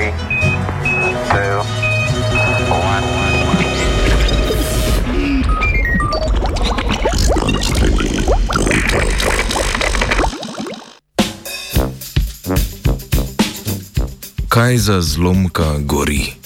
Three, two, one. Kaj za zlomka gori?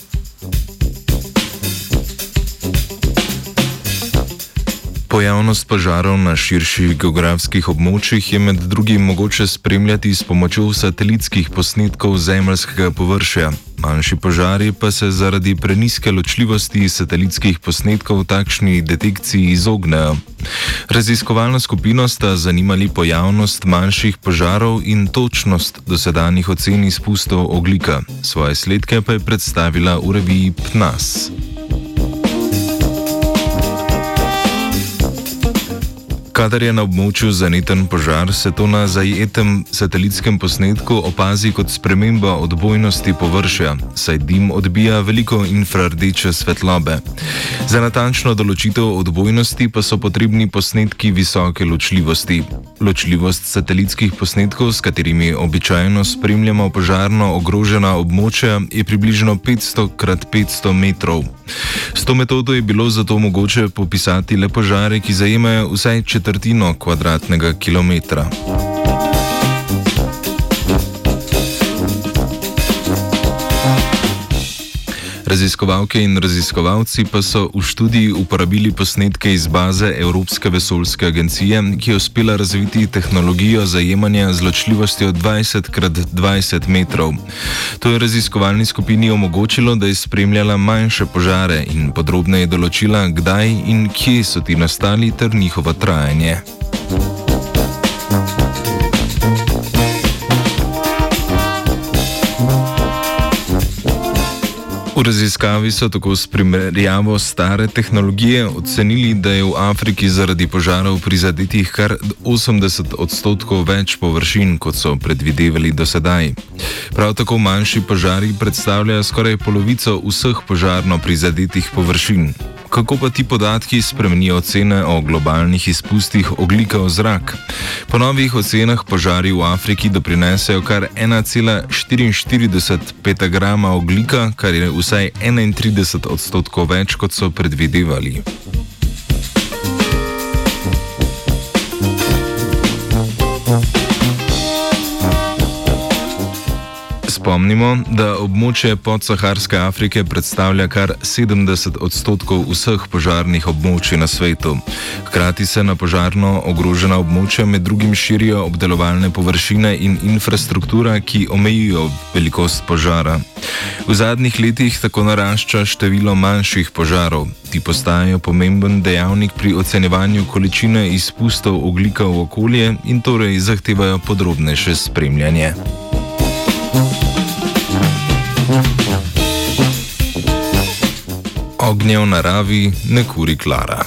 Pojavnost požarov na širših geografskih območjih je med drugim mogoče spremljati s pomočjo satelitskih posnetkov zemljskega površja. Manjši požari pa se zaradi preniske ločljivosti satelitskih posnetkov takšni detekciji izognejo. Raziskovalno skupino sta zanimali pojavnost manjših požarov in točnost dosedanjih ocen izpustov oglika. Svoje sledke pa je predstavila v reviji PNAS. Kadar je na območju zaneten požar, se to na zajetem satelitskem posnetku opazi kot sprememba odbojnosti površja, saj dim odbija veliko infrardeče svetlobe. Za natančno določitev odbojnosti pa so potrebni posnetki visoke ločljivosti. Ločljivost satelitskih posnetkov, s katerimi običajno spremljamo požarno ogrožena območja, je približno 500 x 500 metrov. S to metodo je bilo zato mogoče popisati le požare, ki zajemajo vsaj četrtino kvadratnega kilometra. Raziskovalke in raziskovalci pa so v študiji uporabili posnetke iz baze Evropske vesoljske agencije, ki je uspela razviti tehnologijo zajemanja z ločljivostjo 20 x 20 metrov. To je raziskovalni skupini omogočilo, da je spremljala manjše požare in podrobneje določila, kdaj in kje so ti nastali ter njihovo trajanje. V raziskavi so tako s primerjavo stare tehnologije ocenili, da je v Afriki zaradi požarov prizadetih kar 80 odstotkov več površin, kot so predvidevali do sedaj. Prav tako manjši požari predstavljajo skoraj polovico vseh požarno prizadetih površin. Kako pa ti podatki spremenijo ocene o globalnih izpustih oglika v zrak? Po novih ocenah požari v Afriki doprinesejo kar 1,44 petagrama oglika, kar je vsaj 31 odstotkov več, kot so predvidevali. Spomnimo, da območje podsaharske Afrike predstavlja kar 70 odstotkov vseh požarnih območij na svetu. Hkrati se na požarno ogrožena območja med drugim širijo obdelovalne površine in infrastruktura, ki omejujo velikost požara. V zadnjih letih tako narašča število manjših požarov. Ti postajajo pomemben dejavnik pri ocenjevanju količine izpustov oglika v okolje in torej zahtevajo podrobnejše spremljanje. Ognje v naravi ne kuri Klara.